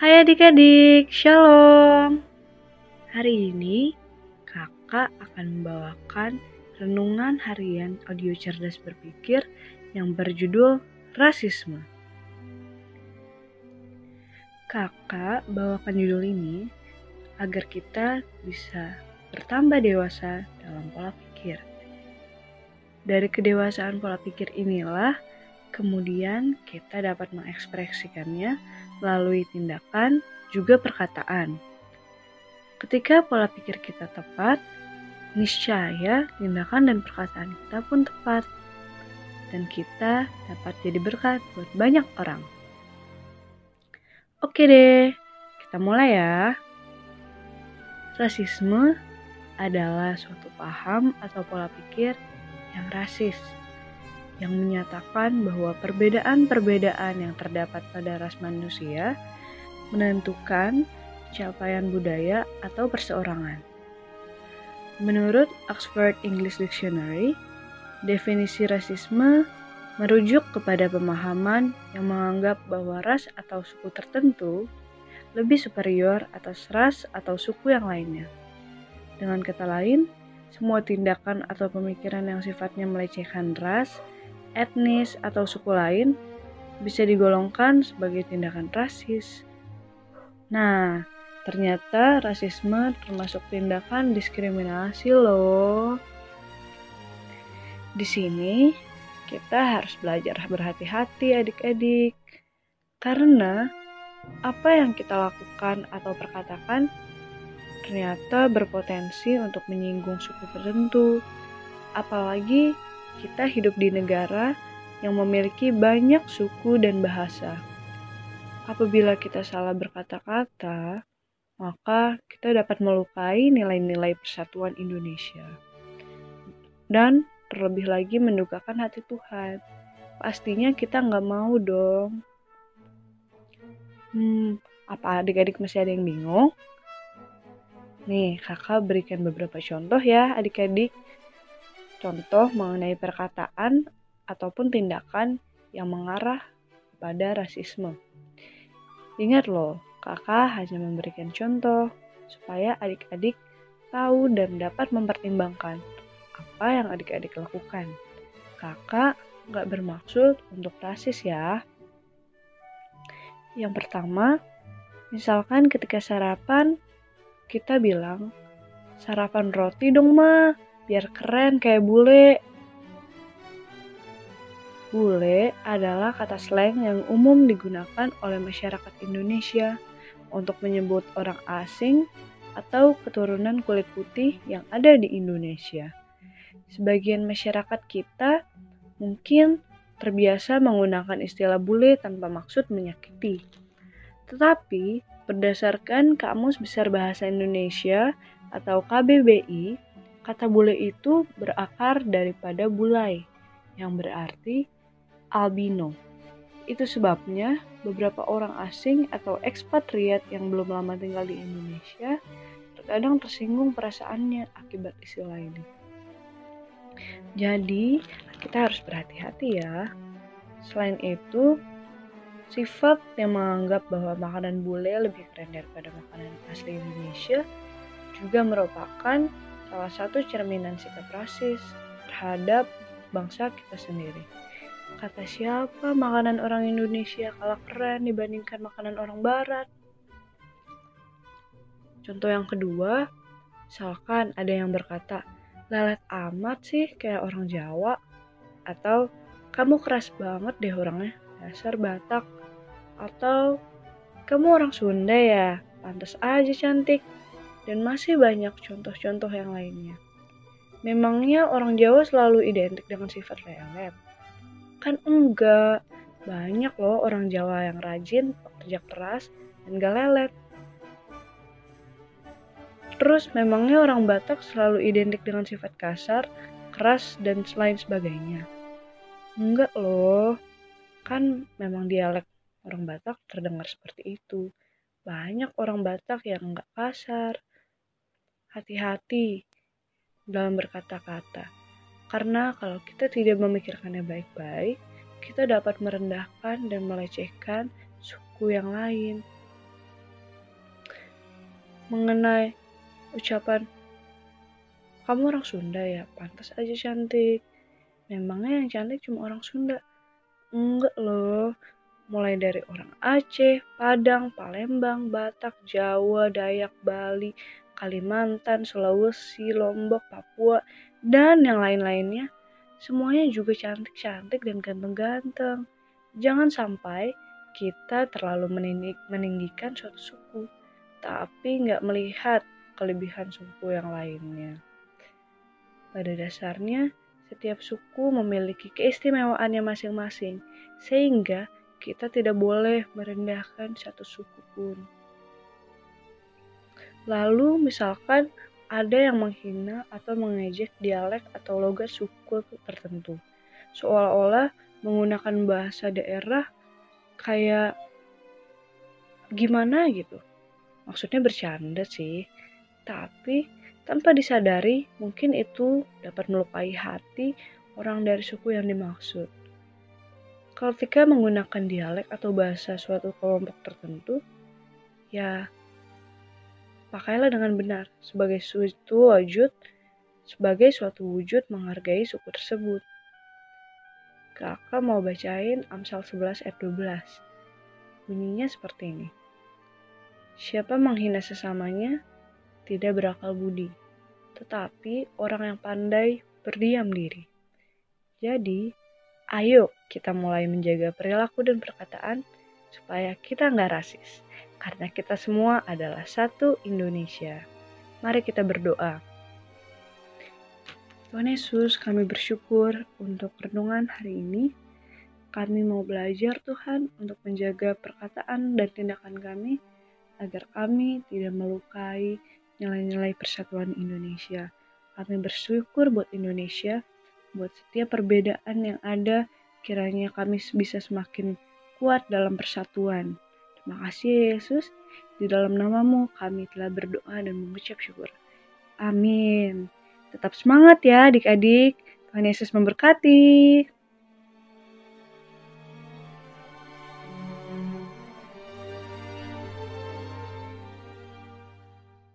Hai adik-adik, shalom. Hari ini kakak akan membawakan renungan harian audio cerdas berpikir yang berjudul rasisme. Kakak bawakan judul ini agar kita bisa bertambah dewasa dalam pola pikir. Dari kedewasaan pola pikir inilah kemudian kita dapat mengekspresikannya melalui tindakan juga perkataan. Ketika pola pikir kita tepat, niscaya tindakan dan perkataan kita pun tepat. Dan kita dapat jadi berkat buat banyak orang. Oke deh, kita mulai ya. Rasisme adalah suatu paham atau pola pikir yang rasis yang menyatakan bahwa perbedaan-perbedaan yang terdapat pada ras manusia menentukan capaian budaya atau perseorangan. Menurut Oxford English Dictionary, definisi rasisme merujuk kepada pemahaman yang menganggap bahwa ras atau suku tertentu lebih superior atas ras atau suku yang lainnya. Dengan kata lain, semua tindakan atau pemikiran yang sifatnya melecehkan ras, etnis, atau suku lain bisa digolongkan sebagai tindakan rasis. Nah, ternyata rasisme termasuk tindakan diskriminasi loh. Di sini kita harus belajar berhati-hati adik-adik. Karena apa yang kita lakukan atau perkatakan ternyata berpotensi untuk menyinggung suku tertentu. Apalagi kita hidup di negara yang memiliki banyak suku dan bahasa. Apabila kita salah berkata-kata, maka kita dapat melukai nilai-nilai persatuan Indonesia. Dan terlebih lagi mendukakan hati Tuhan. Pastinya kita nggak mau dong. Hmm, apa adik-adik masih ada yang bingung? Nih, kakak berikan beberapa contoh ya adik-adik contoh mengenai perkataan ataupun tindakan yang mengarah pada rasisme. Ingat loh, kakak hanya memberikan contoh supaya adik-adik tahu dan dapat mempertimbangkan apa yang adik-adik lakukan. Kakak nggak bermaksud untuk rasis ya. Yang pertama, misalkan ketika sarapan, kita bilang, sarapan roti dong ma, biar keren kayak bule. Bule adalah kata slang yang umum digunakan oleh masyarakat Indonesia untuk menyebut orang asing atau keturunan kulit putih yang ada di Indonesia. Sebagian masyarakat kita mungkin terbiasa menggunakan istilah bule tanpa maksud menyakiti. Tetapi, berdasarkan Kamus Besar Bahasa Indonesia atau KBBI, Kata bule itu berakar daripada bulai, yang berarti albino. Itu sebabnya beberapa orang asing atau ekspatriat yang belum lama tinggal di Indonesia terkadang tersinggung perasaannya akibat istilah ini. Jadi, kita harus berhati-hati ya. Selain itu, sifat yang menganggap bahwa makanan bule lebih keren daripada makanan asli Indonesia juga merupakan salah satu cerminan sikap rasis terhadap bangsa kita sendiri. Kata siapa makanan orang Indonesia kalah keren dibandingkan makanan orang Barat? Contoh yang kedua, misalkan ada yang berkata, lelet amat sih kayak orang Jawa, atau kamu keras banget deh orangnya, dasar Batak, atau kamu orang Sunda ya, pantas aja cantik, dan masih banyak contoh-contoh yang lainnya. Memangnya orang Jawa selalu identik dengan sifat lelet? Kan enggak, banyak loh orang Jawa yang rajin, pekerja keras, dan gak lelet. Terus memangnya orang Batak selalu identik dengan sifat kasar, keras, dan lain sebagainya? Enggak loh, kan memang dialek orang Batak terdengar seperti itu. Banyak orang Batak yang enggak kasar, hati-hati dalam berkata-kata. Karena kalau kita tidak memikirkannya baik-baik, kita dapat merendahkan dan melecehkan suku yang lain. mengenai ucapan kamu orang Sunda ya, pantas aja cantik. Memangnya yang cantik cuma orang Sunda? Enggak loh, mulai dari orang Aceh, Padang, Palembang, Batak, Jawa, Dayak, Bali, Kalimantan, Sulawesi, Lombok, Papua, dan yang lain-lainnya. Semuanya juga cantik-cantik dan ganteng-ganteng. Jangan sampai kita terlalu meninggikan suatu suku, tapi nggak melihat kelebihan suku yang lainnya. Pada dasarnya, setiap suku memiliki keistimewaannya masing-masing, sehingga kita tidak boleh merendahkan satu suku pun. Lalu, misalkan ada yang menghina atau mengejek dialek atau logat suku tertentu, seolah-olah menggunakan bahasa daerah kayak gimana gitu. Maksudnya bercanda sih, tapi tanpa disadari, mungkin itu dapat melukai hati orang dari suku yang dimaksud. Ketika menggunakan dialek atau bahasa suatu kelompok tertentu, ya pakailah dengan benar sebagai suatu wujud sebagai suatu wujud menghargai suku tersebut. Kakak mau bacain Amsal 11 ayat 12. Bunyinya seperti ini. Siapa menghina sesamanya, tidak berakal budi, tetapi orang yang pandai berdiam diri. Jadi, ayo kita mulai menjaga perilaku dan perkataan supaya kita nggak rasis. Karena kita semua adalah satu Indonesia. Mari kita berdoa. Tuhan Yesus, kami bersyukur untuk renungan hari ini. Kami mau belajar Tuhan untuk menjaga perkataan dan tindakan kami agar kami tidak melukai nilai-nilai persatuan Indonesia. Kami bersyukur buat Indonesia, buat setiap perbedaan yang ada, kiranya kami bisa semakin kuat dalam persatuan. Terima kasih Yesus, di dalam namamu kami telah berdoa dan mengucap syukur. Amin. Tetap semangat ya adik-adik. Tuhan Yesus memberkati.